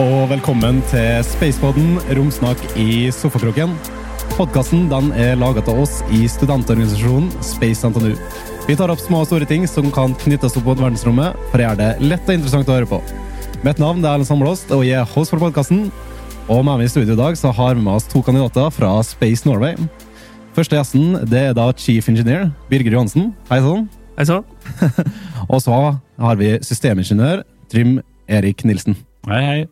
Og velkommen til Spacepodden, romsnakk i sofakroken. Podkasten er laget av oss i studentorganisasjonen Space NTNU. Vi tar opp små og store ting som kan knyttes opp mot verdensrommet, for å gjøre det lett og interessant å høre på. Mitt navn er Erlend Samblåst, og jeg er host for podkasten. Og med meg i studio i dag så har vi med oss to kandidater fra Space Norway. Første gjesten det er da chief engineer Birger Johansen. Hei sann. Hei sann. og så har vi systemingeniør Trym Erik Nilsen. Hei, hei.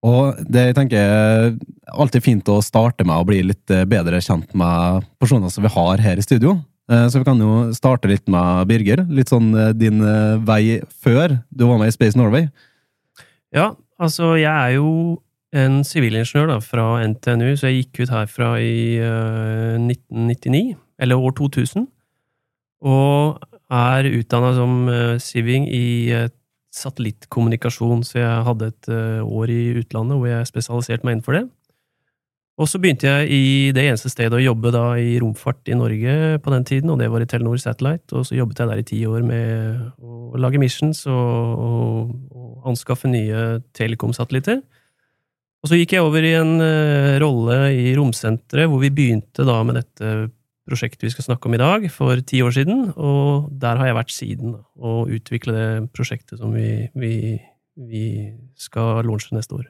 Og det jeg tenker er alltid fint å starte med å bli litt bedre kjent med personer som vi har her i studio. Eh, så vi kan jo starte litt med Birger. Litt sånn eh, din eh, vei før du var med i Space Norway. Ja, altså jeg er jo en sivilingeniør fra NTNU, så jeg gikk ut herfra i uh, 1999, eller år 2000. Og er utdanna som uh, siving i uh, satellittkommunikasjon, så jeg hadde et år i utlandet hvor jeg spesialiserte meg innenfor det. Og så begynte jeg i det eneste stedet å jobbe da i romfart i Norge på den tiden, og det var i Telenor Satellite. Og så jobbet jeg der i ti år med å lage missions og, og, og anskaffe nye telekom-satellitter. Og så gikk jeg over i en rolle i Romsenteret, hvor vi begynte da med dette prosjektet vi skal snakke om i dag, for ti år siden. Og der har jeg vært siden, da, og utvikle det prosjektet som vi, vi, vi skal launche neste år.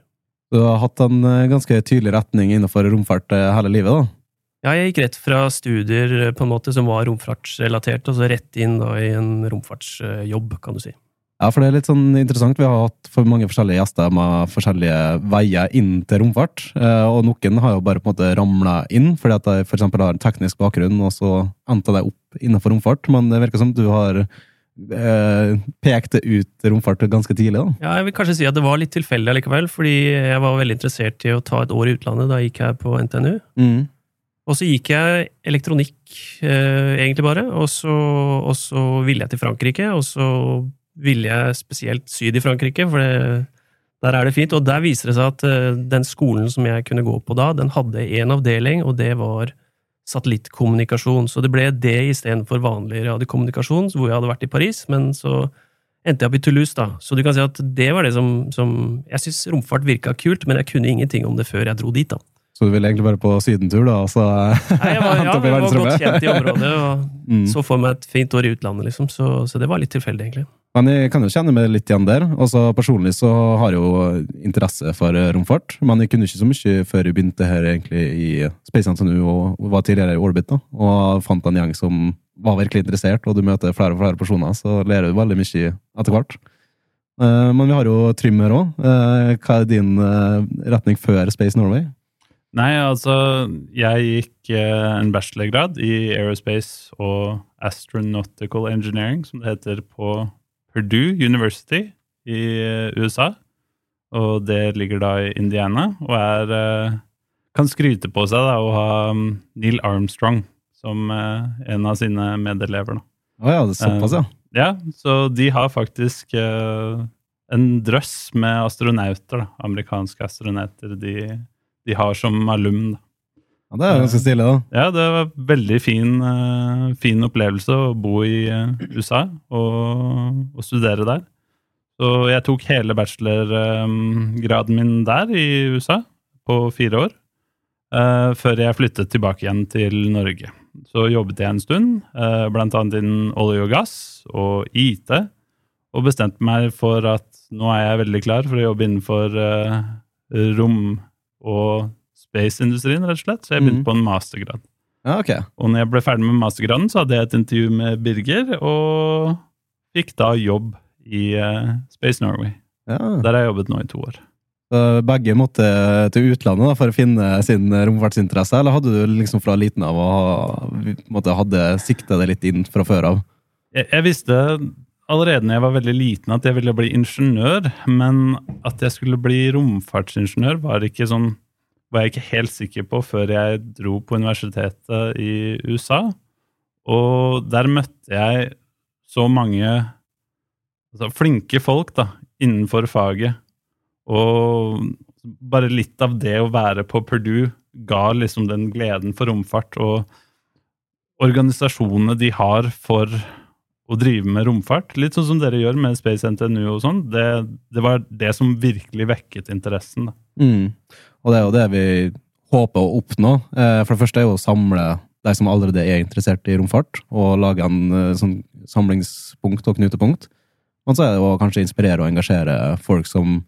Du har hatt en eh, ganske tydelig retning innenfor romfart eh, hele livet, da? Ja, jeg gikk rett fra studier på en måte som var romfartsrelatert, og så rett inn da i en romfartsjobb, kan du si. Ja, for det er litt sånn interessant. Vi har hatt for mange forskjellige gjester med forskjellige veier inn til romfart. Eh, og noen har jo bare på en måte ramla inn fordi at de f.eks. har en teknisk bakgrunn, og så endte de opp innenfor romfart. Men det virker som du har eh, pekt ut romfart ganske tidlig, da. Ja, jeg vil kanskje si at det var litt tilfeldig allikevel, fordi jeg var veldig interessert i å ta et år i utlandet da jeg gikk her på NTNU. Mm. Og så gikk jeg elektronikk, eh, egentlig bare, og så, og så ville jeg til Frankrike, og så ville jeg spesielt syd i Frankrike, for det, der er det fint. Og der viser det seg at uh, den skolen som jeg kunne gå på da, den hadde én avdeling, og det var satellittkommunikasjon. Så det ble det istedenfor vanlig radiokommunikasjon, hvor jeg hadde vært i Paris. Men så endte jeg opp i Toulouse, da. Så du kan si at det var det som, som Jeg syns romfart virka kult, men jeg kunne ingenting om det før jeg dro dit, da. Så du ville egentlig bare på sydentur, da? Så, Nei, jeg var, ja, jeg var godt kjent i området, og mm. så for meg et fint år i utlandet, liksom. Så, så det var litt tilfeldig, egentlig. Men jeg kan jo kjenne meg litt igjen der. Også personlig så har jeg jo interesse for romfart, men jeg kunne ikke så mye før jeg begynte her egentlig i Space NTNU og var tidligere i Orbit. da, Og fant en gjeng som var virkelig interessert, og du møter flere og flere personer, så lærer du veldig mye etter hvert. Eh, men vi har jo Trym her òg. Eh, hva er din eh, retning før Space Norway? Nei, altså Jeg gikk en bachelorgrad i Aerospace og Astronautical Engineering, som det heter på Purdue University i eh, USA. Og det ligger da i Indiana, og er eh, Kan skryte på seg da, å ha um, Neil Armstrong som eh, en av sine medelever. Å oh ja, det er såpass, ja. Ja, så de har faktisk en drøss med astronauter, da. Amerikanske astronauter de, de har som alum. da. Ja, Det er ganske stilig, da. Ja, det var en fin, fin opplevelse å bo i USA og, og, studere der. Så jeg tok hele bachelorgraden min der i USA på fire år. Før jeg flyttet tilbake igjen til Norge. Så jobbet jeg en stund, uh, annet innen olje og gass og IT. Og bestemte meg for at nå er jeg veldig klar for å jobbe innenfor uh, rom og space-industrien, rett og slett. Så jeg begynte mm. på en mastergrad. Ja, ok. Og når jeg ble ferdig med mastergraden, så hadde jeg et intervju med Birger, og fikk da jobb i uh, Space Norway. Ja. Der har jeg jobbet nå i to år. Så begge måtte til utlandet da, for å finne sin romfartsinteresse, eller hadde du liksom fra liten av og hadde sikta det litt inn fra før av? Jeg, jeg visste allerede når jeg var veldig liten at jeg ville bli ingeniør, men at jeg skulle bli romfartsingeniør, var ikke sånn var jeg ikke helt sikker på før jeg dro på universitetet i USA. Og der møtte jeg så mange altså, flinke folk da, innenfor faget. Og bare litt av det å være på Purdue ga liksom den gleden for romfart og organisasjonene de har for å drive med romfart. Litt sånn som dere gjør med Space NTNU og sånn. Det, det, var det som virkelig vekket interessen. Mm. Og det er jo det vi håper å oppnå. Eh, for det første er jo å samle de som allerede er interessert i romfart, og lage en eh, sånn samlingspunkt og knutepunkt. Men så er det å kanskje inspirere og engasjere folk som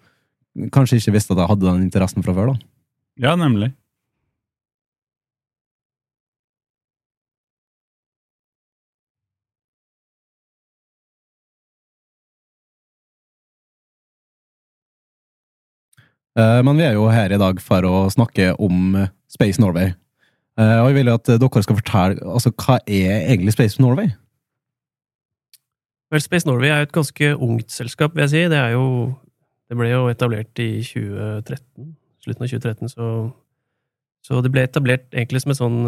kanskje ikke visste at de hadde den interessen fra før. da. Ja, nemlig. Men vi er jo her i dag for å snakke om Space Norway. Eh, og jeg vil at dere skal fortelle altså, hva er egentlig Space Norway? Vel, Space Norway er jo et ganske ungt selskap, vil jeg si. Det, er jo, det ble jo etablert i 2013. Slutten av 2013, så, så det ble etablert egentlig som en sånn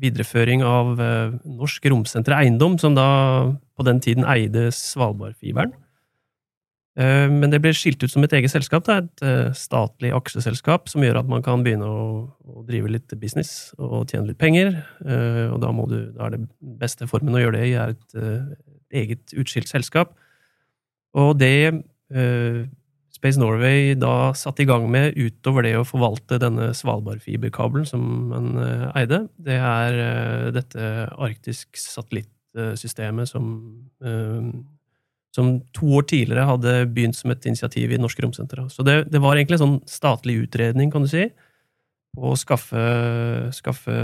videreføring av Norsk Romsenter Eiendom, som da på den tiden eide Svalbardfiberen. Eh, men det ble skilt ut som et eget selskap. Er et eh, statlig aksjeselskap som gjør at man kan begynne å, å drive litt business og tjene litt penger. Eh, og da, du, da, er det beste formen å gjøre det i er et, et eget utskilt selskap. Og det Space Norway da satte i gang med, utover det å forvalte denne Svalbardfiberkabelen som man eide, det er dette arktisk satellittsystemet som som to år tidligere hadde begynt som et initiativ i Norske Romsenter. Så det, det, var egentlig en sånn statlig utredning, kan du si, på å skaffe, skaffe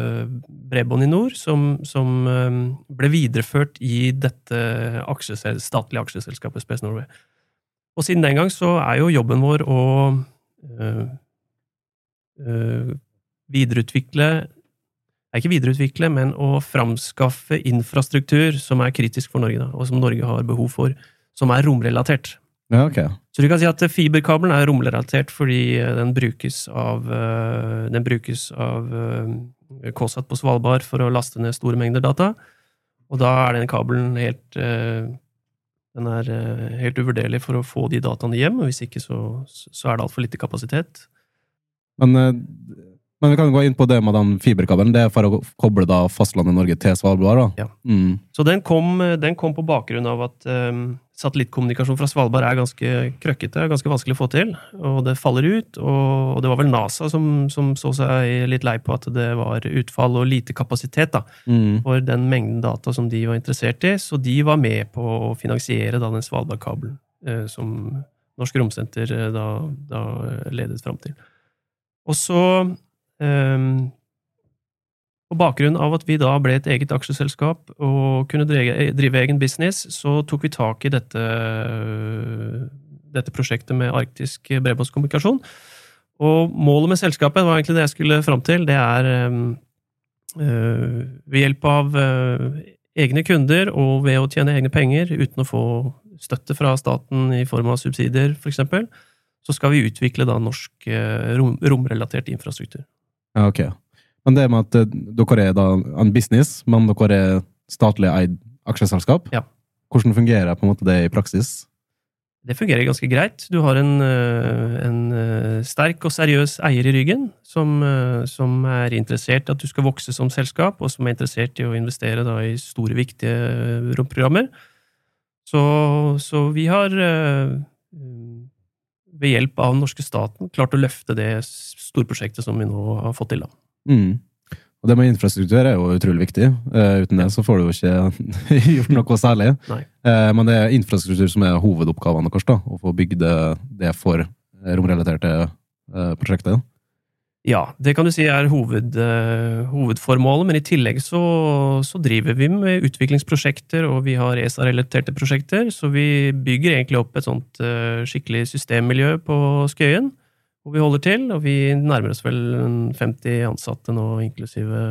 bredbånd i nord, som, som, um, ble videreført i dette aksjesel, statlige aksjeselskapet Space Norway. Og siden den gang så er jo jobben vår å øh, øh, videreutvikle er ikke videreutvikle, men å framskaffe infrastruktur som er kritisk for Norge, da, og som Norge har behov for som er romrelatert. Ja, ok. Så du kan si at fiberkabelen er romrelatert fordi eh, den brukes av, eh, den brukes av eh, KSAT på Svalbard for å laste ned store mengder data. Og da er den kabelen helt den er helt uvurderlig for å få de dataene hjem, og hvis ikke så, så er det altfor lite kapasitet. Men men vi kan gå inn på det med den fiberkabelen. Det er for å koble da fastlandet Norge til Svalbard? da. Ja. Mm. Så den kom, den kom, på bakgrunn av at um, satellittkommunikasjon fra Svalbard er ganske krøkkete, ganske vanskelig å få til. Og det faller ut. Og, det var vel NASA som, som, så seg litt lei på at det var utfall og lite kapasitet da, mm. for den mengden data som de var interessert i. Så de var med på å finansiere da, den Svalbardkabelen uh, som Norsk Romsenter uh, da, da ledet fram til. Og så på bakgrunn av at vi da ble et eget aksjeselskap og kunne drive, drive egen business, så tok vi tak i dette, dette prosjektet med arktisk bredbåndskommunikasjon. Og målet med selskapet var egentlig det jeg skulle fram til. Det er um, uh, ved hjelp av uh, egne kunder og ved å tjene egne penger uten å få støtte fra staten i form av subsidier, f.eks., så skal vi utvikle da norsk rom, romrelatert infrastruktur. Ja, ok. Men det med at eh, dere er da en business, men dere er statlig eid aksjeselskap, ja. hvordan fungerer på en måte det i praksis? Det fungerer ganske greit. Du har en, eh, en eh, sterk og seriøs eier i ryggen, som, som, er interessert i at du skal vokse som selskap, og som er interessert i å investere da, i store, viktige romprogrammer. Så, så vi har ved hjelp av den norske staten klart å løfte det storprosjektet som vi nå har fått til. Mm. Og det med infrastruktur er jo utrolig viktig. Uh, uten det så får du jo ikke gjort noe særlig. Uh, men det er infrastruktur som er hovedoppgavene deres, da, å få bygd det for romrelaterte uh, prosjekter. Ja, det kan du si er hoved, uh, hovedformålet, men i tillegg så, så, driver vi med utviklingsprosjekter, og vi har ESA-relaterte prosjekter, så vi bygger egentlig opp et sånt uh, skikkelig systemmiljø på Skøyen, hvor vi holder til, og vi nærmer oss vel 50 ansatte nå, inklusive,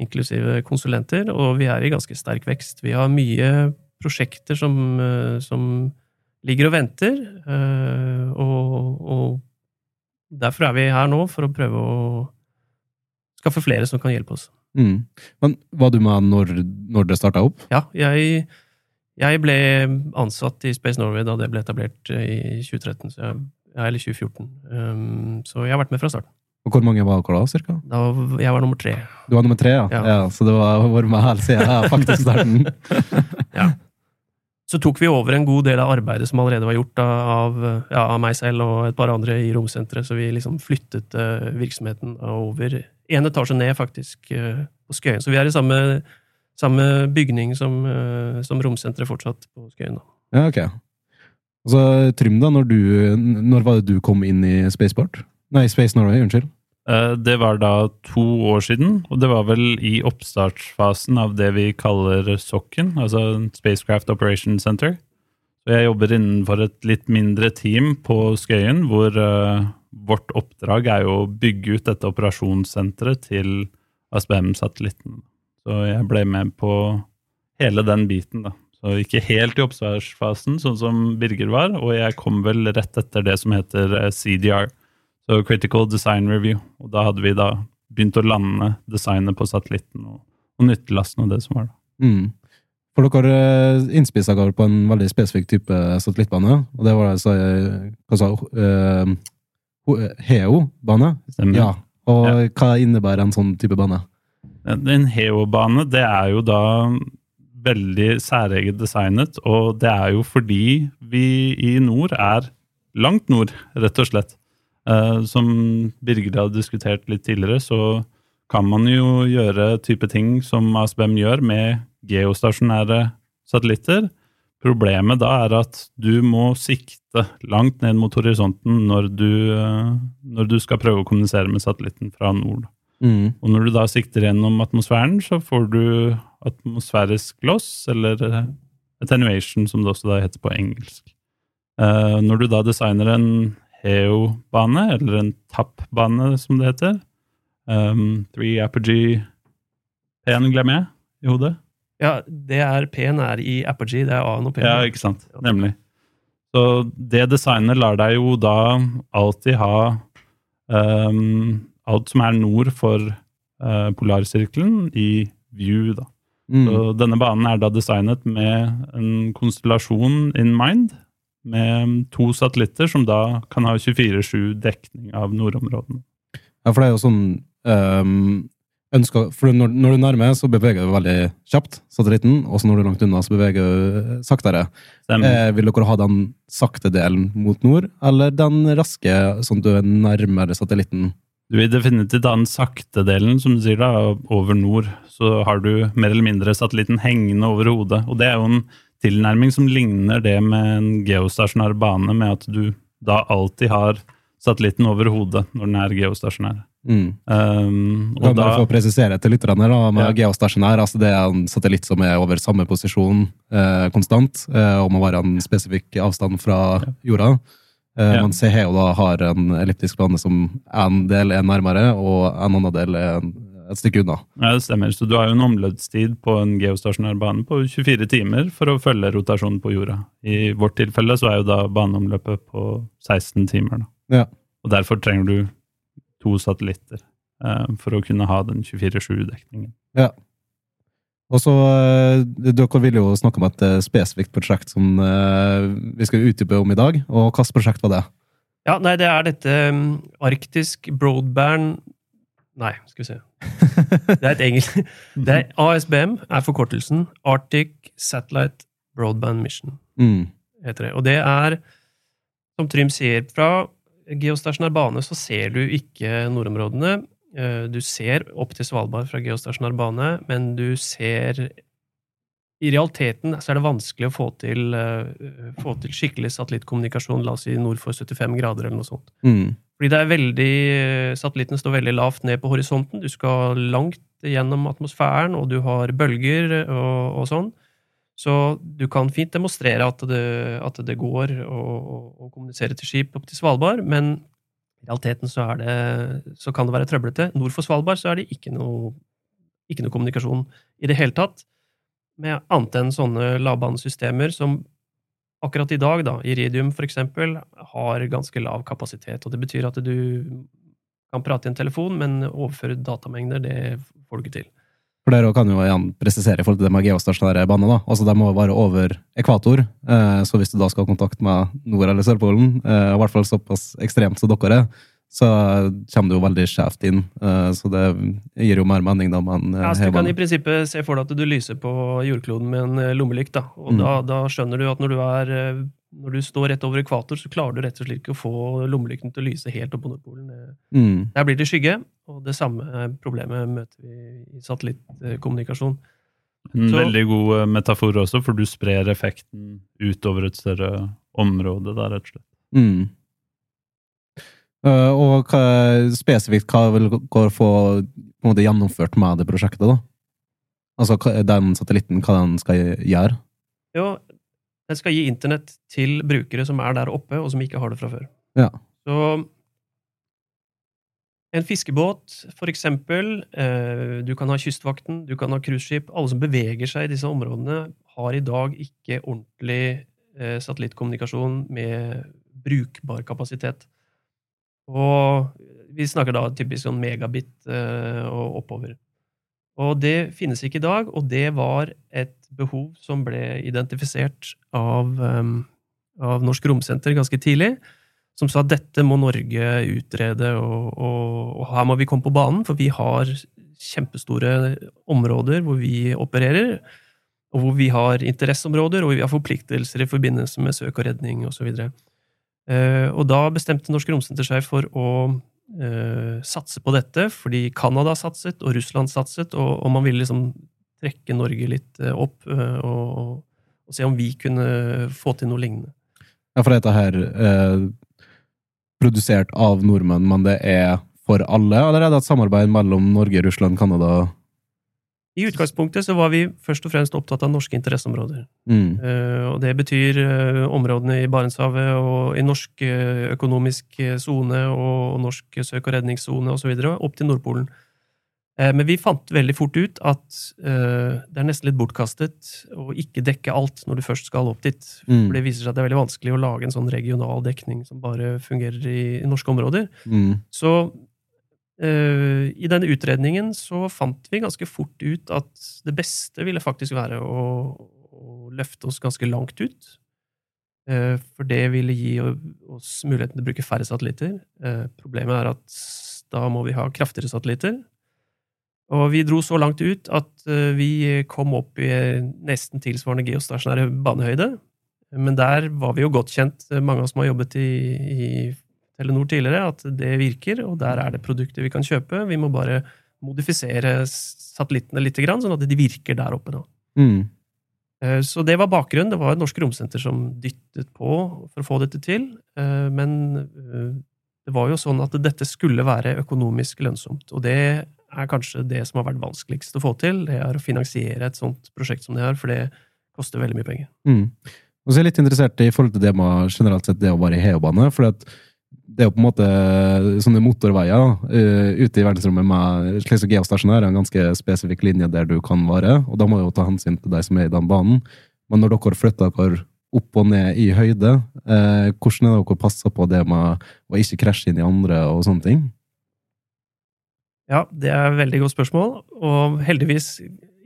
inklusive konsulenter, og vi er i ganske sterk vekst. Vi har mye prosjekter som, uh, som ligger og venter, og, og Derfor er vi her nå, for å prøve å skaffe flere som kan hjelpe oss. Mm. Men Var du med når, når det starta opp? Ja, jeg, jeg, ble ansatt i Space Norway da det ble etablert i 2013. Så jeg, eller 2014. Um, så jeg har vært med fra starten. Og hvor mange var dere da, cirka? Da, jeg var nummer tre. Du var nummer tre, ja? Ja. ja så det var vært med hele siden faktisk starten. Så tok vi over en god del av arbeidet som allerede var gjort av, ja, av meg selv og et par andre i romsenteret, så vi liksom flyttet eh, virksomheten over én etasje ned, faktisk, eh, på Skøyen. Så vi er i samme, samme bygning som, eh, som romsenteret fortsatt på Skøyen. Ja, ok. Og så Trym, da, når, du, når var det du kom inn i Spaceport? Nei, Space Norway, unnskyld. Eh, Det var da to år siden, og det var vel i oppstartsfasen av det vi kaller SOC-en, altså Spacecraft Operation Center. Så jeg jobber innenfor et litt mindre team på Skøyen, hvor uh, vårt oppdrag er jo å bygge ut dette operasjonssenteret til ASBM-satellitten. Så jeg ble med på hele den biten, da. Så ikke helt i oppstartsfasen, sånn som Birger var, og jeg kom vel rett etter det som heter eh, CDR. Så Critical Design Review. Og da hadde vi da begynt å lande designet på satellitten og, og nyttelasten og det som var da. Mm. For dere eh, innspissa dere på en veldig spesifikk type satellittbane, og det var altså, eh, hva sa uh, Heo-bane? Ja. Og hva innebærer en sånn type bane? En Heo-bane, det er jo da veldig særeget designet, og det er jo fordi vi i nord er langt nord, rett og slett. Eh, som Birger har diskutert litt tidligere, så kan man jo gjøre type ting som ASBM gjør med geostasjonære satellitter. Problemet da er at du må sikte langt ned mot horisonten når du, eh, når du skal prøve å kommunisere med satellitten fra nord. Mm. Og når du da sikter gjennom atmosfæren, så får du atmosfærisk loss, eller eh, attenuation, som det også da heter på engelsk. Når du da designer en HEO-bane, eller en TAP-bane, som det heter um, Three Apogee P-en glemmer jeg i hodet. Ja, det er P-en er i Apogee, det er A-en og P-en. Ja, ikke sant. Nemlig. Så det designet lar deg jo da alltid ha um, alt som er nord for uh, polarsirkelen, i view, da. Mm. Så denne banen er da designet med en konstellasjon in mind, med to satellitter som da kan ha 24-7 dekning av nordområdene. Ja, for det er jo sånn um, ønsker, For når, når du nærmer, så beveger du veldig kjapt, satellitten, og så når du er langt unna, så beveger du saktere. Eh, vil dere ha den sakte delen mot nord, eller den raske, sånn at du er nærmere satellitten? Du vil definitivt ha den sakte delen, som du sier da, over nord. Så har du mer eller mindre satellitten hengende over hodet. Og det er jo en tilnærming som ligner det med en geostasjonær bane, med at du da alltid har satellitten over hodet når den er geostasjonær. Mm. Um, og da, bare å presisere til lytterne da, med Ja. geostasjonær, altså det er en satellitt som er over samme posisjon eh, konstant, eh, og må være en spesifikk avstand fra jorda. Eh, Ja. Mens CHEO da har en elliptisk bane som en del er nærmere, og en annen del er en- et stykke unna. ja, det stemmer. Så du har jo en omløpstid på en geostasjonær bane på 24 timer for å følge rotasjonen på jorda. I vårt tilfelle så er jo da baneomløpet på 16 timer. Da. Ja. Og derfor trenger du to satellitter eh, for å kunne ha den 24-7-dekningen. Ja. Og så, eh, Dere vil jo snakke om et eh, spesifikt prosjekt som eh, vi skal utdype om i dag. og Hvilket prosjekt var det? Ja, nei, det er dette um, arktisk broadband Nei, skal vi se. Det er et engelsk det er ASBM er forkortelsen. Arctic Satellite Broadband Mission, Mm. heter det. Og det er, som Trym sier, fra geostasjonær bane så ser du ikke nordområdene. Eh, Du ser opp til Svalbard fra geostasjonær bane, men du ser I realiteten så er det vanskelig å få til, eh, få til skikkelig satellittkommunikasjon, la oss si nord for 75 grader eller noe sånt. Mm. Fordi det er veldig, Satellitten står veldig lavt ned på horisonten. Du skal langt gjennom atmosfæren, og du har bølger og, og sånn. Så du kan fint demonstrere at det, at det går å, kommunisere til skip opp til Svalbard, men i realiteten så, det, så kan det være trøblete. Nord for Svalbard så er det ikke noe, ikke noe kommunikasjon i det hele tatt, med annet enn sånne lavbanesystemer som akkurat i dag, da, Iridium eksempel, har ganske lav kapasitet. Og det betyr at du kan prate i en telefon, men overføre datamengder, det får du ikke til. For dere kan jo igjen presisere i forhold til det med geostasjonære baner. da. Altså, De må være over ekvator, eh, så hvis du da skal ha kontakt med Nord- eller Sørpolen, eh, i hvert fall såpass ekstremt som dere er, så kommer du jo veldig skjevt inn. Eh, så det gir jo mer mening da man eh, Ja, så du kan i prinsippet se for deg at du lyser på jordkloden med en eh, lommelykt. Da. Og Mm. da, da skjønner du at når du, er, når du står rett over ekvator, så klarer du rett og slett ikke å få lommelykten til å lyse helt opp på Nordpolen. Mm. Der blir det skygge, og det samme problemet møter vi i satellittkommunikasjon. En Så- veldig god metafor også, for du sprer effekten utover et større område, der, rett og slett. Mm. Eh, og hva, spesifikt, hva vil dere få måte, gjennomført med det prosjektet? da? Altså den satellitten, hva den skal gjøre? Jo, den skal gi internett til brukere som er der oppe, og som ikke har det fra før. Ja. Så en fiskebåt, for eksempel. Eh, du kan ha Kystvakten, du kan ha cruiseskip. Alle som beveger seg i disse områdene, har i dag ikke ordentlig eh, satellittkommunikasjon med brukbar kapasitet. Og vi snakker da typisk sånn megabit eh, og oppover. Og det finnes ikke i dag, og det var et behov som ble identifisert av, um, av Norsk Romsenter ganske tidlig, som sa at dette må Norge utrede, og, og, og her må vi komme på banen, for vi har kjempestore områder hvor vi opererer, og hvor vi har interesseområder, og vi har forpliktelser i forbindelse med søk og redning osv. Uh, og da bestemte Norsk Romsenter seg for å eh, satse på dette, fordi Canada satset, og Russland satset, og, man ville liksom trekke Norge litt eh, opp eh, og, og se om vi kunne få til noe lignende. Ja, for dette her eh, produsert av nordmenn, men det er for alle, eller er det et samarbeid mellom Norge, Russland, Canada? I utgangspunktet så var vi først og fremst opptatt av norske interesseområder. Mm. Uh, og det betyr uh, områdene i Barentshavet og i norsk uh, økonomisk sone og norsk søk- og redningssone osv. opp til Nordpolen. Men vi fant veldig fort ut at det er nesten litt bortkastet å ikke dekke alt når du først skal opp dit. Mm. For det viser seg at det er veldig vanskelig å lage en sånn regional dekning som bare fungerer i, i norske områder. Mm. Så i denne utredningen så fant vi ganske fort ut at det beste ville faktisk være å, å løfte oss ganske langt ut. Eh, for det ville gi oss muligheten til å bruke færre satellitter. Eh, problemet er at da må vi ha kraftigere satellitter. Og vi dro så langt ut at eh, vi kom opp i nesten tilsvarende geostasjonære banehøyde. Men der var vi jo godt kjent, eh, mange av oss som har jobbet i, i Telenor tidligere, at det virker, og der er det produkter vi kan kjøpe. Vi må bare modifisere satellittene litt, sånn at de virker der oppe. nå. Mm. Eh, Så det var bakgrunnen. Det var et norsk romsenter som dyttet på for å få dette til. Eh, Men eh, det var jo sånn at dette skulle være økonomisk lønnsomt. Og det er kanskje det som har vært vanskeligst å få til. Det er å finansiere et sånt prosjekt som det her, for det koster veldig mye penger. Mm. Og så er jeg litt interessert i forhold til det med generelt sett det å være i heobane, For at det er jo på en måte sånne motorveier da, eh, ute i verdensrommet med slik som geostasjonær er en ganske spesifikk linje der du kan være, og da må du jo ta hensyn til de som er i den banen. Men når dere flytter dere opp og ned i høyde, eh, hvordan er dere passer på det med å ikke krasje inn i andre og sånne ting? Ja, det er et veldig godt spørsmål, og heldigvis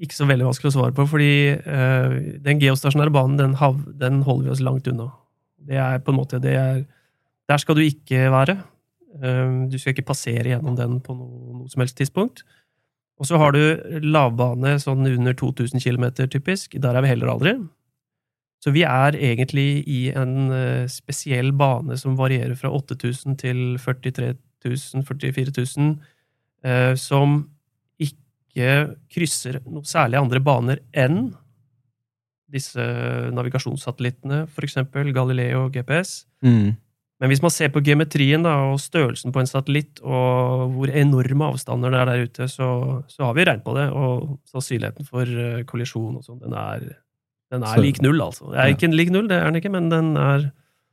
ikke så veldig vanskelig å svare på, fordi eh, den geostasjonære banen, den, den holder vi oss langt unna. Det er på en måte det er, Der skal du ikke være. Eh, du skal ikke passere gjennom den på noe, noe som helst tidspunkt. Og så har du lavbane sånn under 2000 km, typisk. Der er vi heller aldri. Så vi er egentlig i en eh, spesiell bane som varierer fra 8000 til 43 000, 44 000 eh, som ikke krysser noe særlig andre baner enn disse navigasjonssatellittene, for eksempel Galileo GPS. Mm. Men hvis man ser på geometrien da, og størrelsen på en satellitt, og hvor enorme avstander det er der ute, så, så har vi regnet på det. Og sannsynligheten for eh, kollisjon og sånn, den er, den er Så- lik null, altså. Det er Ja. ikke en lik null, det er den ikke, men den er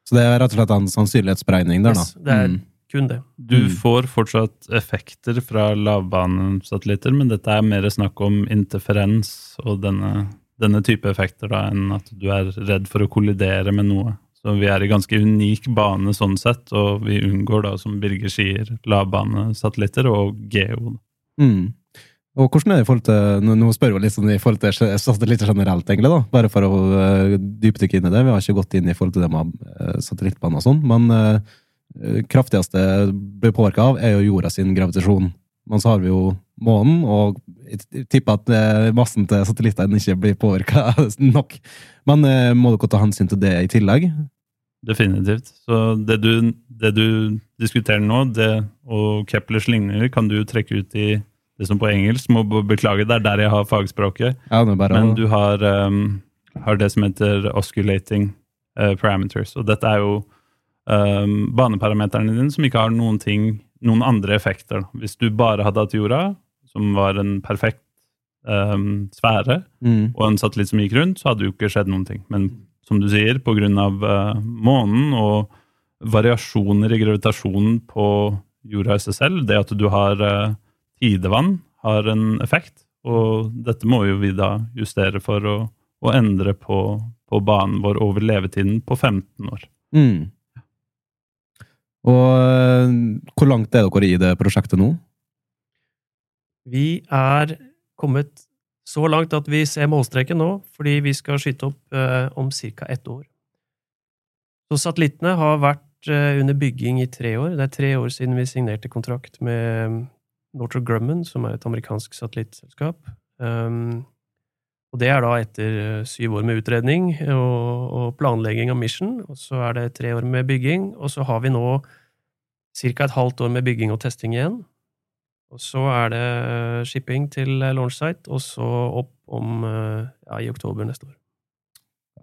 Så det er rett og slett en sannsynlighetsberegning der, da. Yes, det er Mm. kun det. Du Mm. får fortsatt effekter fra lavbanesatellitter, men dette er mer snakk om interferens og denne, denne type effekter da, enn at du er redd for å kollidere med noe. Så vi er i ganske unik bane sånn sett, og vi unngår da, som Birger sier, lavbanesatellitter og geo. Mm. Og hvordan er det i forhold til Nå, spør jeg litt sånn i forhold til satellitter generelt, egentlig, da. Bare for å uh, dypdykke inn i det. Vi har ikke gått inn i forhold til det med uh, satellittbane og sånn. Men uh, kraftigste blir påvirka av, er jo jorda sin gravitasjon. Men så har vi jo månen, og jeg tipper at massen til satellittene ikke blir påvirka nok. Men må dere ta hensyn til det i tillegg? Definitivt. Så det du, det du diskuterer nå, det og Keplers ligninger, kan du trekke ut i det som på engelsk må beklage, det er der jeg har fagspråket. Ja, Men du har, um, har, det som heter osculating uh, parameters. Og dette er jo um, baneparameterne dine som ikke har noen ting, noen andre effekter. Hvis du bare hadde hatt jorda, som var en perfekt um, sfære, mm. og en satellitt som gikk rundt, så hadde det jo ikke skjedd noen ting. Men som du sier, pga. Uh, månen og variasjoner i gravitasjonen på jorda i seg selv, det at du har uh, tidevann, har en effekt. Og dette må jo vi da justere for å, å endre på, på, banen vår over levetiden på 15 år. Mm. Og uh, hvor langt er dere i det prosjektet nå? Vi er kommet så langt at vi ser målstreken nå, fordi vi skal skyte opp eh, om ca. ett år. Så satellittene har vært eh, under bygging i tre år. Det er tre år siden vi signerte kontrakt med Northrop Grumman, som er et amerikansk satellittselskap. Um, og det er da etter eh, syv år med utredning og, og, planlegging av mission. Og så er det tre år med bygging, og så har vi nå ca. et halvt år med bygging og testing igjen. Og så er det shipping til launchsite, og så opp om eh, ja, i oktober neste år.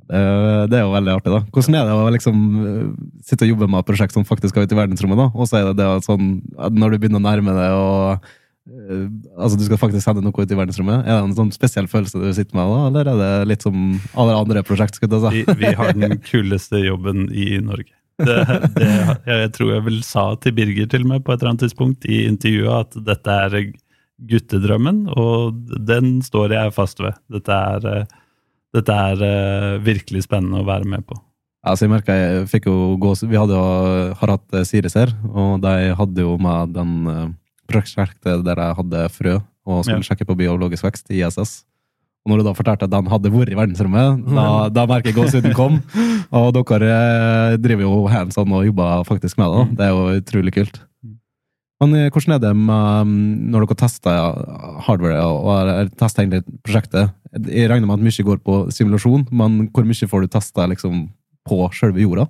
Det, det, er jo veldig artig, da. Hvordan er det å liksom eh, sitte og jobbe med et prosjekt som faktisk skal ut i verdensrommet, da? Og så er det det sånn når du begynner å nærme deg og Altså, du skal faktisk sende noe ut i verdensrommet. Er det en sånn spesiell følelse du sitter med da, eller er det litt som alle andre prosjekt? Si? vi, vi har den kuleste jobben i Norge. Det, det, jeg tror jeg vel sa til Birger til med på et eller annet tidspunkt i intervjuet at dette er guttedrømmen, og den står jeg fast ved. Dette er, eh, dette er eh, virkelig spennende å være med på. Altså, jeg merket jeg fikk jo gå, Vi hadde jo, har hatt eh, Siris her, og de hadde jo med den prosjektet der jeg hadde frø og skulle ja. sjekke på biologisk vekst i ISS. Og når du da fortalte at de hadde vært i verdensrommet, da, da merker jeg gåsehuden kom. Og dere eh, driver jo hands on og jobber faktisk med det. Det er jo utrolig kult. Men eh, hvordan er det med, mm, når dere tester hardware og tester egentlig prosjektet? Jeg regner med at mye går på simulasjon, men hvor mye får du testa liksom, på selve jorda?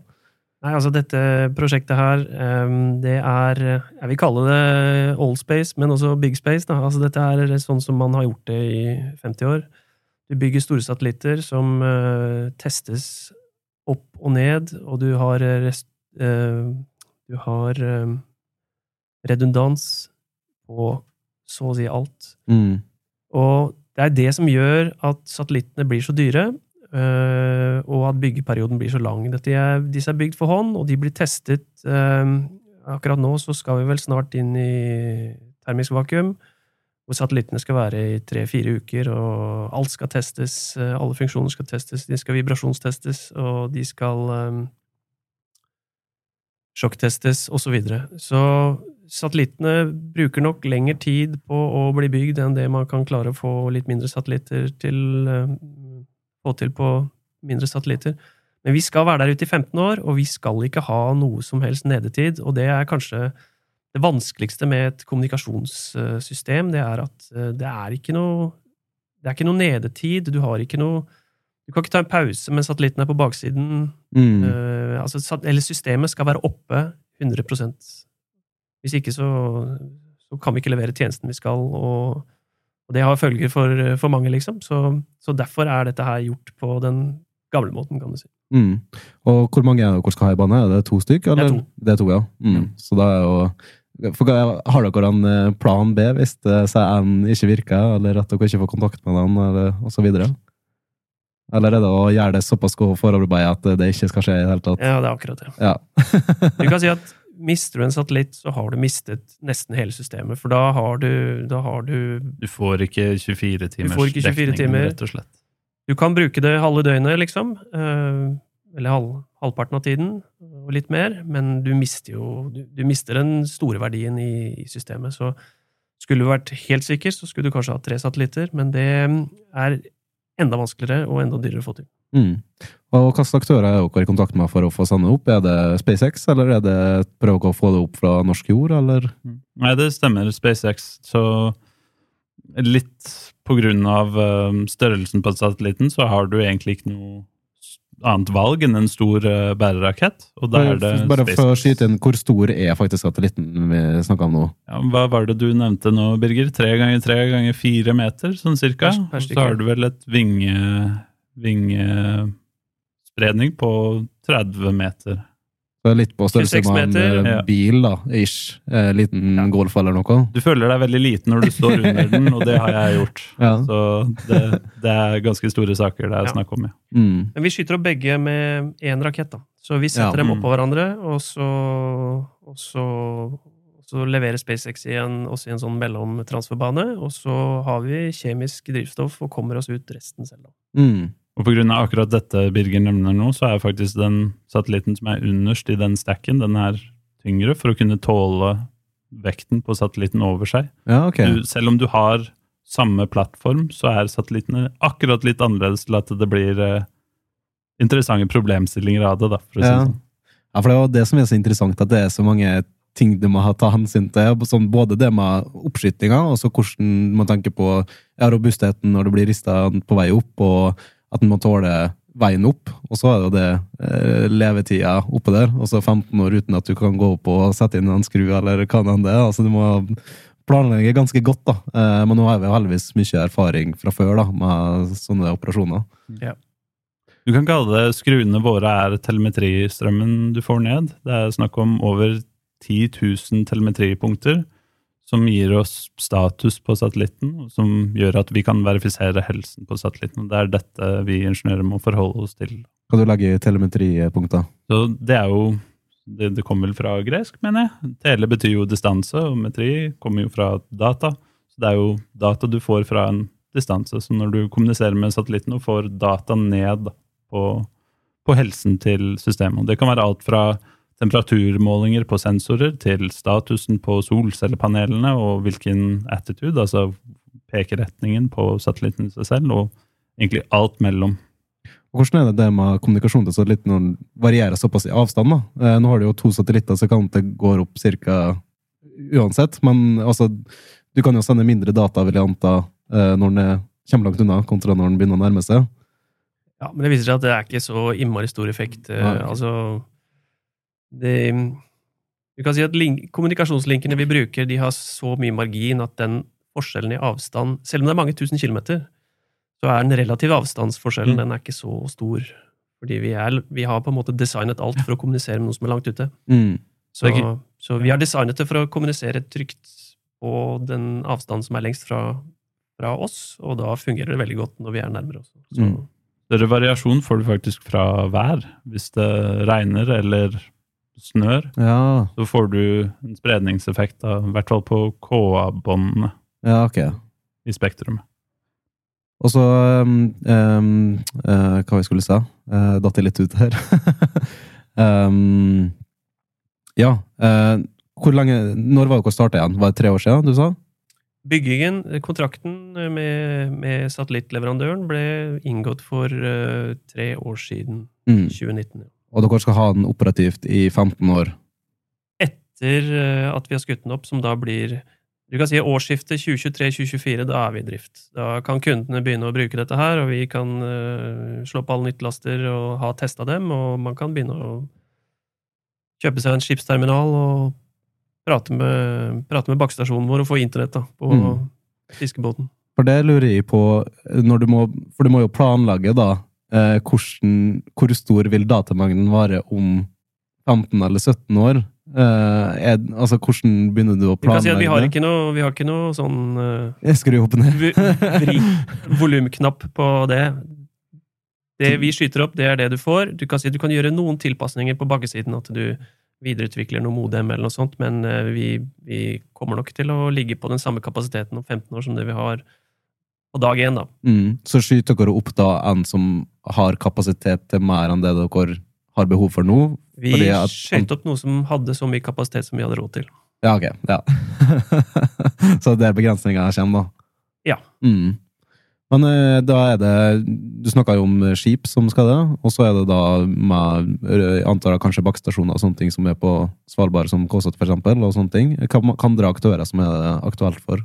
Nei, altså Dette prosjektet her, ehm, det er Jeg vil kalle det old space, men også big space. Da. Altså Dette er sånn som man har gjort det i 50 år. Du bygger store satellitter som uh, testes opp og ned, og du har, rest, uh, du har redundans på så å si alt. Mm. Og det er det som gjør at satellittene blir så dyre, og at byggeperioden blir så lang. Er, disse er bygd for hånd, og de blir testet Akkurat nå så skal vi vel snart inn i termisk vakuum hvor satellittene skal være i tre-fire uker, og alt skal testes, eh, alle funksjoner skal testes, de skal vibrasjonstestes, og de skal um, sjokktestes, osv. Så, videre. så satellittene bruker nok lengre tid på å bli bygd enn det man kan klare å få litt mindre satellitter til um, Få til på mindre satellitter. Men vi skal være der ute i 15 år, og vi skal ikke ha noe som helst nedetid, og det er kanskje det vanskeligste med et kommunikasjonssystem, det er at eh, det er ikke noe Det er ikke noe nedetid. Du har ikke noe Du kan ikke ta en pause mens satellitten er på baksiden. Mm. Uh, altså, eller systemet skal være oppe 100% Hvis ikke så, så kan vi ikke levere tjenesten vi skal, og, og det har følger for, for mange, liksom. Så, så, derfor er dette her gjort på den gamle måten, kan du si. Mm. Og hvor mange er det dere skal ha i bane? Er det to stykk? Eller? Det er to. Det er to, ja. Mm. ja. Så da er jo for, har dere en eh, plan B hvis CN ikke virker, eller at dere ikke får kontakt med den, eller osv.? Eller er det å gjøre det såpass godt forarbeid at det ikke skal skje i det hele tatt? Ja, det er akkurat det. Ja. du kan si at mister du en satellitt, så har du mistet nesten hele systemet. For da har du Da har du, du får ikke 24 timers ikke 24 dekning, timer. rett og slett. Du kan bruke det halve døgnet, liksom. Eh, eller halv, halvparten av tiden, og litt mer, men du mister jo du, du mister den store verdien i, i systemet. Så, Skulle du vært helt sikker, så skulle du kanskje ha tre satellitter, men det er enda vanskeligere og enda dyrere å få til. Mm. Og hvilke aktører er dere i kontakt med for å få sende opp? Er det SpaceX, eller er det prøve å få det opp fra norsk jord, eller? Nei, det stemmer. SpaceX. Så litt på grunn av størrelsen på satellitten, så har du egentlig ikke noe annet valg enn en stor uh, bærerakett. Og da er det Bare for å skyte inn, hvor stor er faktisk satellitten vi snakker om nå? Ja, hva var det du nevnte nå, Birger? Tre ganger tre ganger fire meter, sånn cirka? Så har du vel et vinge, vingespredning på 30 meter. Litt på størrelse 26 med en meter. eh, Ja. bil, da, ish. Eh, liten Ja. golf eller noe. Du føler deg veldig liten når du står under den, og det har jeg gjort. Ja. Så det, det er ganske store saker det er Ja. snakk om, ja. Mm. Men vi skyter opp begge med én rakett, da. Så vi Ja. setter dem opp oppå hverandre, og så, og så, så leverer SpaceX igjen oss i en sånn mellomtransferbane, og så har vi kjemisk drivstoff og kommer oss ut resten selv, da. Mm. Og av akkurat dette Birger nevner nå, så er faktisk den satellitten som er underst i den stacken, den er tyngre for å kunne tåle vekten på satellitten over seg. Ja, okay. Du, selv om du har samme plattform, så er satellittene akkurat litt annerledes til at det blir eh, interessante problemstillinger av det, da, for å si Ja. det sånn. Ja, for det er jo det som er så interessant, at det er så mange ting du må ha ta hensyn til. Sånn, både det med oppskytinga, og så hvordan man tenker på ja, robustheten når det blir rista på vei opp, og at man må tåle veien opp. Og så er det jo det eh, levetida oppå der, og så 15 år uten at du kan gå opp og sette inn en skru, eller hva enn det er. Altså, du må planlegge ganske godt, da. Eh, men nå har vi jo heldigvis mye erfaring fra før da, med sånne operasjoner. Du kan kalle det skruene våre er telemetristrømmen du får ned. Det er snakk om over 10 000 telemetripunkter som gir oss status på satellitten, og som gjør at vi kan verifisere helsen på satellitten. Det er dette vi ingeniører må forholde oss til. Kan du legge telemetripunkter? Så det er jo Det, det kommer vel fra gresk, mener jeg. Tele betyr jo distanse, og metri kommer jo fra data. Så det er jo data du får fra en distanse. Så når du kommuniserer med satellitten og får data ned på, på helsen til systemet og Det kan være alt fra temperaturmålinger på sensorer til statusen på solcellepanelene og hvilken attitude, altså pekeretningen på satellitten i seg selv, og egentlig alt mellom. Og Hvordan er det det med kommunikasjon til satellitten når den varierer såpass i avstand? da? Eh, nå har du jo to satellitter, så kan det gå opp cirka uansett. Men altså, du kan jo sende mindre data, vil jeg anta, eh, når den er kommer langt unna, kontra når den begynner å nærme seg. Ja, men det viser seg at det er ikke så innmari stor effekt. eh, Nei. Altså det, Du kan si at link, kommunikasjonslinkene vi bruker, de har så mye margin at den forskjellen i avstand Selv om det er mange tusen kilometer, så er den relative avstandsforskjellen Mm. den er ikke så stor. Fordi vi, er, vi har på en måte designet alt for å kommunisere med noen som er langt ute. Mm. Så, så vi har designet det for å kommunisere trygt på den avstanden som er lengst fra, fra oss, og da fungerer det veldig godt når vi er nærmere også. Så, Mm. Større variasjon får du faktisk fra vær. Hvis det regner eller snør, Ja, så får du en spredningseffekt, da, i hvert fall på KA-båndene ja, okay. i Spektrum. Og så um, um, eh, Hva vi skulle si? Uh, Datt jeg litt ut her. um, ja. Uh, hvor lenge Når var dere starta igjen? Var det tre år siden, du sa? Byggingen, kontrakten med, med satellittleverandøren ble inngått for uh, tre år siden, Mm. 2019. Og dere skal ha den operativt i 15 år? Etter eh, at vi har skutt den opp, som da blir du kan si årsskiftet 2023-2024, da er vi i drift. Da kan kundene begynne å bruke dette her, og vi kan uh, slå på alle nyttelaster og ha testa dem, og man kan begynne å kjøpe seg en skipsterminal og prate med, prate med bakkestasjonen vår og få internett da, på Mm. fiskebåten. For det lurer jeg på, når du må, for du må jo planlegge da, eh, hvordan, hvor stor vil datamengden være om 15 eller 17 år? Eh, er, altså, hvordan begynner du å Vi kan si vi har ikke noe, vi har ikke noe sånn uh, Jeg skrur opp ned. vri, volumknapp på det. Det vi skyter opp, det er det du får. Du kan si du kan gjøre noen tilpasninger på bakkesiden, at du videreutvikler noe modem eller noe sånt, men eh, vi, vi kommer nok til å ligge på den samme kapasiteten om 15 år som det vi har på dag én, da. Mm. Så skyter dere opp da en som har kapasitet til mer enn det dere har behov for nå? Vi skjøt opp noe som hadde så mye kapasitet som vi hadde råd til. Ja, ok. Ja. så det er begrensninga kommer, da? Ja. Mm. Men eh, da er det Du snakka jo om skip som skal det, og så er det da med jeg antar jeg kanskje bakkestasjoner og sånne ting som er på Svalbard, som Kåsat eksempel, og sånne ting. Hva kan dere aktører som er det aktuelt for?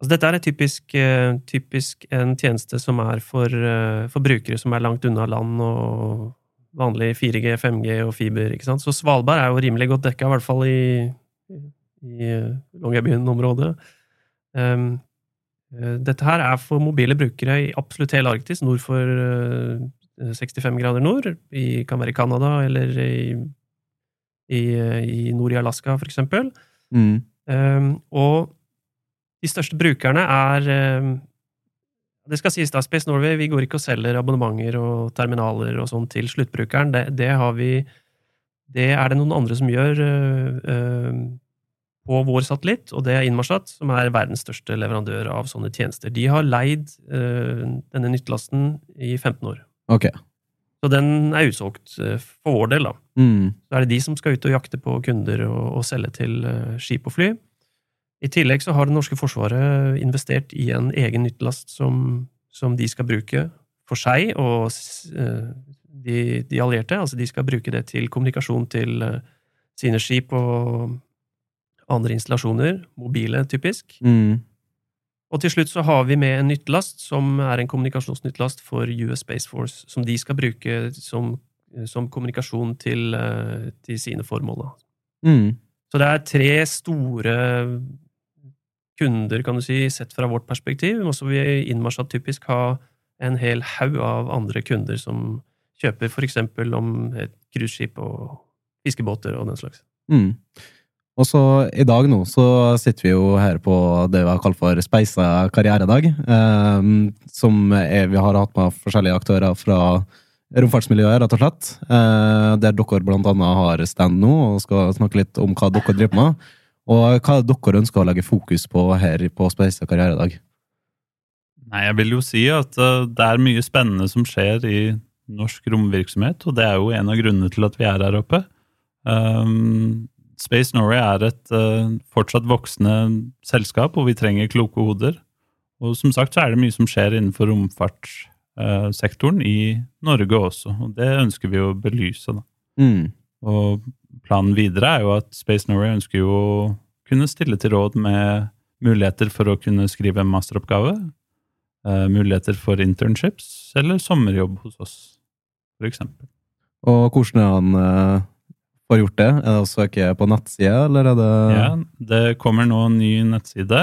Altså, dette er typisk, eh, typisk, en tjeneste som er for, eh, for, brukere som er langt unna land og vanlig 4G, 5G og fiber. ikke sant? Så Svalbard er jo rimelig godt dekka, i hvert fall i, i Longyearbyen-området. Um, dette her er for mobile brukere i absolutt hele Arktis, nord for 65 eh, grader nord. I, kan være i Canada eller i, i, i nord i Alaska, for eksempel. Mm. Um, og de største brukerne er um, Det skal sies, da, Space Norway vi går ikke og selger abonnementer og terminaler og sånn til sluttbrukeren. Det, det, har vi Det er det noen andre som gjør. Uh, uh, på vår satellitt, og det er Inmarsat, som er verdens største leverandør av sånne tjenester. De har leid denne nyttelasten i 15 år. Ok. Så den er utsolgt for vår del, da. Mm. Så er det de som skal ut og jakte på kunder og, og selge til skip og fly. I tillegg så har det norske forsvaret investert i en egen nyttelast som, som de skal bruke for seg og de, de, allierte. Altså de skal bruke det til kommunikasjon til sine skip og andre installasjoner, mobile typisk. Mm. Og til slutt så har vi med en nyttelast, som er en kommunikasjonsnyttelast for US Space Force, som de skal bruke som, som kommunikasjon til, eh, til, sine formål. Mm. Så det er tre store kunder, kan du si, sett fra vårt perspektiv. Og så vil Innmarsat typisk ha en hel haug av andre kunder som kjøper f.eks. om et cruiseskip og fiskebåter og den slags. Mm. Og så i dag nå så sitter vi jo her på det vi har kalt for Speisa karrieredag. Eh, som er, vi har hatt med forskjellige aktører fra romfartsmiljøet, rett og slett. Eh, der dere annet har stand nå og skal snakke litt om hva dere driver med. Og hva er det dere ønsker å legge fokus på her på Speisa karrieredag? Nei, jeg vil jo si at uh, det er mye spennende som skjer i norsk romvirksomhet, og det er jo en av grunnene til at vi er her oppe. Um, Space Norway er et uh, fortsatt voksende selskap, og vi trenger kloke hoder. Og som sagt så er det mye som skjer innenfor romfartssektoren uh, i Norge også, og det ønsker vi å belyse. da. Mm. Og planen videre er jo at Space Norway ønsker jo å kunne stille til råd med muligheter for å kunne skrive en masteroppgave, uh, muligheter for internships eller sommerjobb hos oss, f.eks. Og hvordan er han uh får gjort det? Er det å søke på nettsida, eller er det Ja, det kommer nå en ny nettside.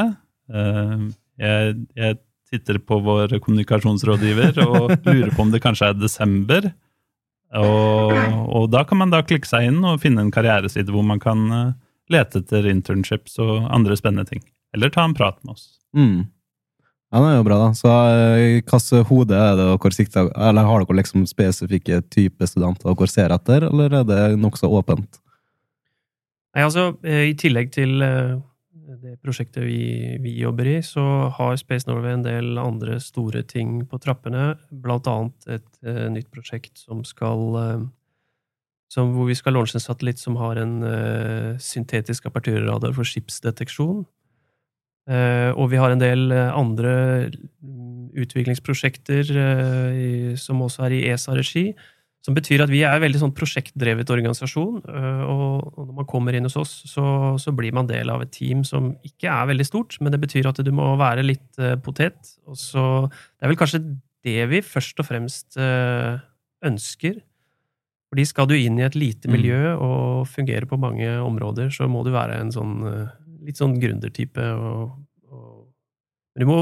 Eh, jeg, jeg titter på vår kommunikasjonsrådgiver og lurer på om det kanskje er desember. Og, og, da kan man da klikke seg inn og finne en karriereside hvor man kan eh, lete etter internships og andre spennende ting. Eller ta en prat med oss. Mm. Ja, det er jo bra, da. Så eh, hvilket hode er det dere sikter Eller har dere liksom spesifikke type studenter dere ser etter, eller er det nokså åpent? Nei, altså, eh, i tillegg til det prosjektet vi, vi, jobber i, så har Space Norway en del andre store ting på trappene. Blant annet et uh, nytt prosjekt som skal uh, som, Hvor vi skal launche en satellitt som har en uh, syntetisk aperturradar for skipsdeteksjon. Og vi har en del andre utviklingsprosjekter i, som også er i ESA-regi. Som betyr at vi er en veldig sånn prosjektdrevet organisasjon. Og når man kommer inn hos oss, så, så, blir man del av et team som ikke er veldig stort, men det betyr at du må være litt potet. Og så, det er vel kanskje det vi først og fremst ønsker. Fordi skal du inn i et lite mm. miljø og fungere på mange områder, så må du være en sånn litt sånn gründertype. Og, og, men du må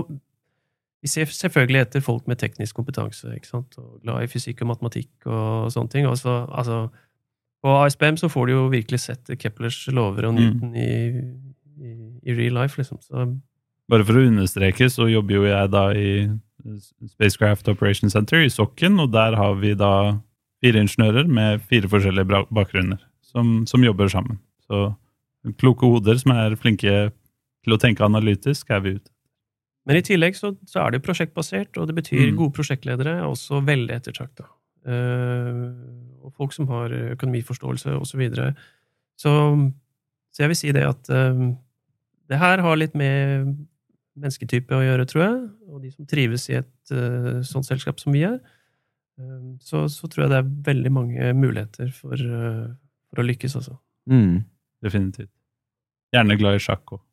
Vi ser selvfølgelig etter folk med teknisk kompetanse, ikke sant? og glad i fysikk og matematikk og sånne ting. Også, altså, på ASBM så får du jo virkelig sett Keplers lover og. Newton mm. i, i, i, real life, liksom. Så, Bare for å understreke, så jobber jo jeg da i Spacecraft Operation Center i Sokken, og der har vi da fire ingeniører med fire forskjellige bakgrunner som, som jobber sammen. Så kloke hoder som er flinke til å tenke analytisk, er vi ute. Men i tillegg så, så er det jo prosjektbasert, og det betyr mm. gode prosjektledere er også veldig ettertrakta. Uh, og folk som har økonomiforståelse, osv. Så, videre. så Så jeg vil si det at uh, det her har litt med mennesketype å gjøre, tror jeg. Og de som trives i et uh, sånt selskap som vi er. Eh, så, så tror jeg det er veldig mange muligheter for, eh, for å lykkes, altså. Mm. Definitivt. Gjerne glad i sjakk òg.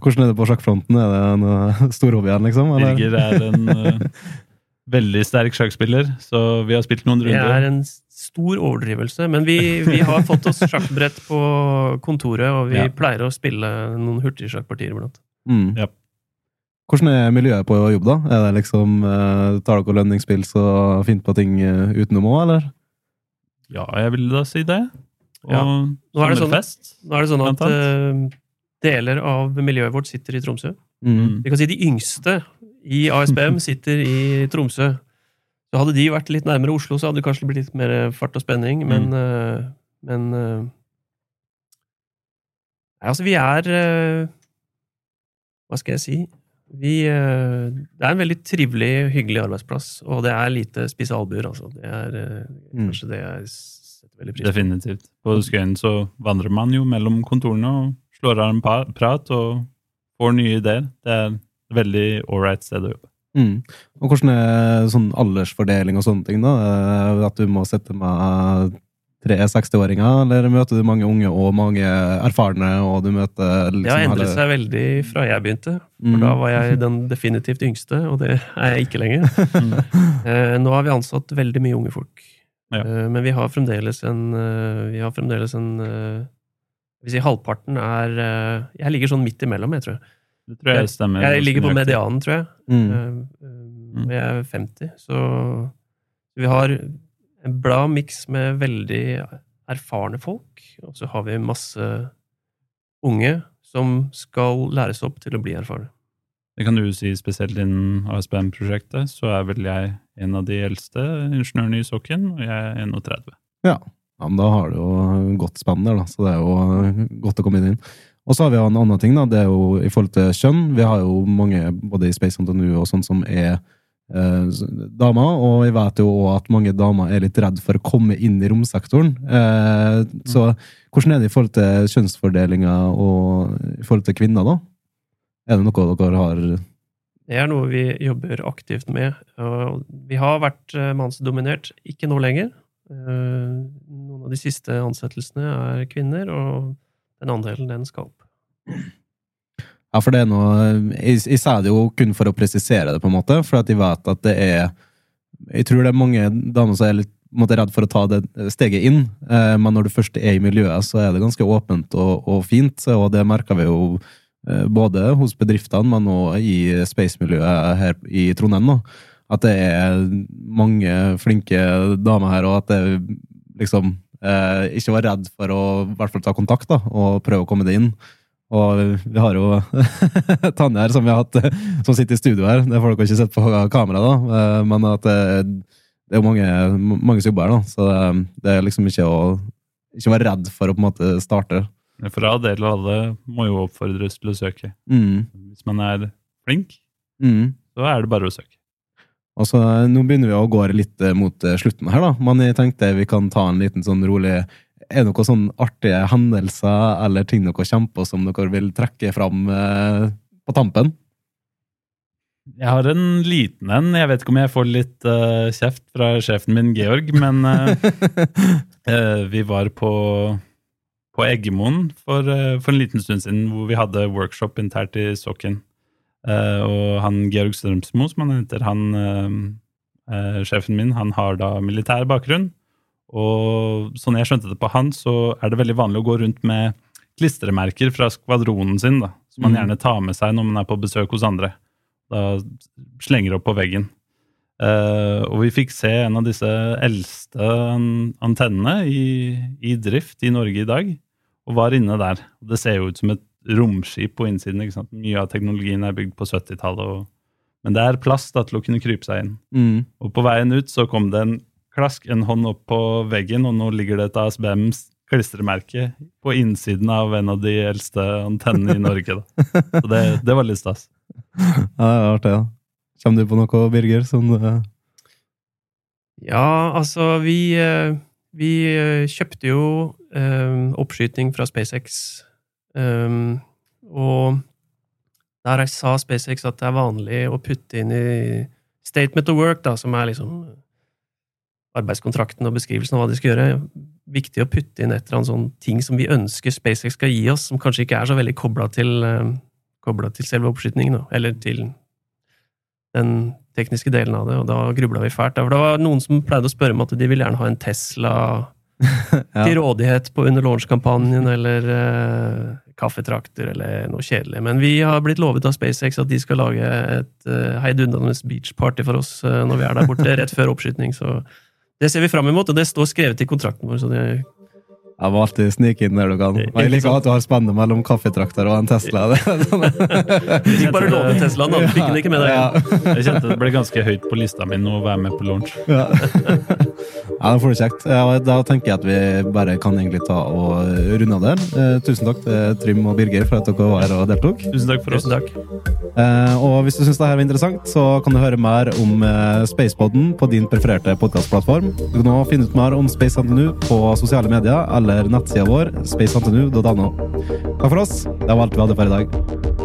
Hvordan er det på sjakkfronten? Er det en stor storhobby igjen, liksom? eller? Birger er en uh, veldig sterk sjakkspiller, så vi har spilt noen runder. Det er en stor overdrivelse, men vi, vi har fått oss sjakkbrett på kontoret, og vi Ja. pleier å spille noen hurtigsjakkpartier iblant. Mm. Ja. Hvordan er miljøet på jobb, da? Er det liksom, uh, Tar dere lønningsspill så finner på ting uh, utenom òg, eller? Ja, jeg vil da si det. Og Ja. Nå er det sånn- sommerfest. Nå er det sånn at eh, deler av miljøet vårt sitter i Tromsø. Mm. Vi kan si de yngste i ASBM sitter i Tromsø. Så hadde de vært litt nærmere Oslo, så hadde det kanskje blitt litt mer fart og spenning, men, mm. men eh, Nei, altså, vi er eh, Hva skal jeg si? Vi eh, Det er en veldig trivelig, hyggelig arbeidsplass, og det er lite spisse albuer, altså. Det er eh, Mm. kanskje det jeg setter veldig pris på. Definitivt. På Skøyen så vandrer man jo mellom kontorene og slår av en pa- prat og får nye ideer. Det er et veldig ålreit sted å jobbe. Mm. Og hvordan er sånn aldersfordeling og sånne ting, da? Eh, At du må sette med tre 60-åringer, eller møter du mange unge og mange erfarne, og du møter liksom Det har endret seg veldig fra jeg begynte. For Mm. da var jeg den definitivt yngste, og det er jeg ikke lenger. Mm. Nå har vi ansatt veldig mye unge folk. Ja. Eh, Men vi har fremdeles en Vi har fremdeles en Jeg si halvparten er eh, Jeg ligger sånn midt imellom, jeg tror jeg. Det tror jeg stemmer. Jeg ligger på medianen, tror jeg. Mm. Eh, eh, jeg er 50, så vi har en bra miks med veldig erfarne folk, og så har vi masse unge som skal læres opp til å bli erfarne. Det kan du si spesielt innen ASBM-prosjektet, så er vel jeg en av de eldste ingeniørene i sokken, og jeg er 31. Ja, men da har du jo godt spenn der, da, så det er jo godt å komme inn. Og så har vi jo en annen ting, da, det er jo i forhold til kjønn. Vi har jo mange, både i Space NTNU og sånn, som er eh, damer, og jeg vet jo òg at mange damer er litt redd for å komme inn i romsektoren. Eh, så hvordan er det i forhold til kjønnsfordelinga og i forhold til kvinner, da? Er det noe dere har Det er noe vi jobber aktivt med. Vi har vært eh, mannsdominert, ikke nå lenger. Eh, Noen av de siste ansettelsene er kvinner, og den andelen den skal opp. Ja, for det er noe Jeg, jeg sa det jo kun for å presisere det, på en måte, for at jeg vet at det er Jeg tror det er mange damer som er litt måte, redd for å ta det steget inn, eh, men når du først er i miljøet, så er det ganske åpent og, og fint, og det merker vi jo eh, både hos bedriftene, men også i space-miljøet her i Trondheim. nå, At det er mange flinke damer her, og at det liksom eh, ikke var redd for å i hvert fall ta kontakt da, og prøve å komme det inn. Og vi har jo Tanja her, som vi har hatt, som sitter i studio her. Det får dere ikke sett på kamera, da. Eh, Men at det, det er jo mange, mange som jobber her, da. Så det, det er liksom ikke å ikke være redd for å på en måte starte. For all del, alle må jo oppfordres til å søke. Mm. Hvis man er flink, Mm. så er det bare å søke. Og så eh, Nå begynner vi å gå litt eh, mot eh, slutten her, da. Men jeg tenkte vi kan ta en liten sånn rolig Er det noen sånn artige hendelser eller ting dere kommer på som dere vil trekke fram eh, på tampen? Jeg har en liten en. Jeg vet ikke om jeg får litt uh, kjeft fra sjefen min, Georg, men uh, uh, vi var på, på Eggemoen for, eh, for en liten stund siden, hvor vi hadde workshop internt i Sokken. Eh, og han Georg Strømsmo, som han heter, han, eh, eh, sjefen min, han har da militær bakgrunn. Og sånn jeg skjønte det på han, så er det veldig vanlig å gå rundt med klistremerker fra skvadronen sin, da, som man Mm. gjerne tar med seg når man er på besøk hos andre. Da slenger opp på veggen. Uh, og vi fikk se en av disse eldste antennene i, i drift i Norge i dag, og var inne der. Det ser jo ut som et romskip på innsiden. ikke sant? Mye av teknologien er bygd på 70-tallet, men det er plass da, til å kunne krype seg inn. Mm. Og på veien ut så kom det en klask, en hånd opp på veggen, og nå ligger det et ASBMs klistremerke på innsiden av en av de eldste antennene i Norge. Da. Så det, det var litt stas. Ja, det er artig, da. Kommer du på noe, Birger? Som, eh, Ja, altså, vi, eh, vi eh, kjøpte jo um, oppskyting fra SpaceX. Um, og der sa SpaceX at det er vanlig å putte inn i statement of work, da, som er liksom arbeidskontrakten og beskrivelsen av hva de skal gjøre, viktig å putte inn et eller annet sånn ting som vi ønsker SpaceX skal gi oss, som kanskje ikke er så veldig kobla til, uh, til selve oppskytingen, eller til den tekniske delen av det, og da grubla vi fælt. For det var noen som pleide å spørre om at de ville gjerne ha en Tesla ja. til rådighet på under launch-kampanjen, eller uh, kaffetrakter, eller noe kjedelig. Men vi har blitt lovet av SpaceX at de skal lage et uh, heidundrende beach-party for oss uh, når vi er der borte, rett før oppskyting. Så det ser vi fram imot, og det står skrevet i kontrakten vår. så det jeg må alltid snike inn der du kan. Og jeg liker at du har spennet mellom kaffetrakter og en Tesla. Du fikk bare låne Teslaen, da. Fikk den ikke med deg. Ja. Jeg kjente det ble ganske høyt på lista mi nå å være med på launch. Ja, ja det får du kjekt. Ja, da tenker jeg at vi bare kan egentlig ta og runde av der. Eh, tusen takk til Trym og Birger for at dere var her og deltok. Tusen takk for oss. Tusen takk. Eh, og hvis du syns dette var interessant, så kan du høre mer om eh, Spacepodden på din prefererte podkastplattform. Du kan også finne ut mer om Space NTNU på sosiale medier eller eller nettsida vår spaceantenu.no. Takk for oss. Det var alt vi hadde for i dag.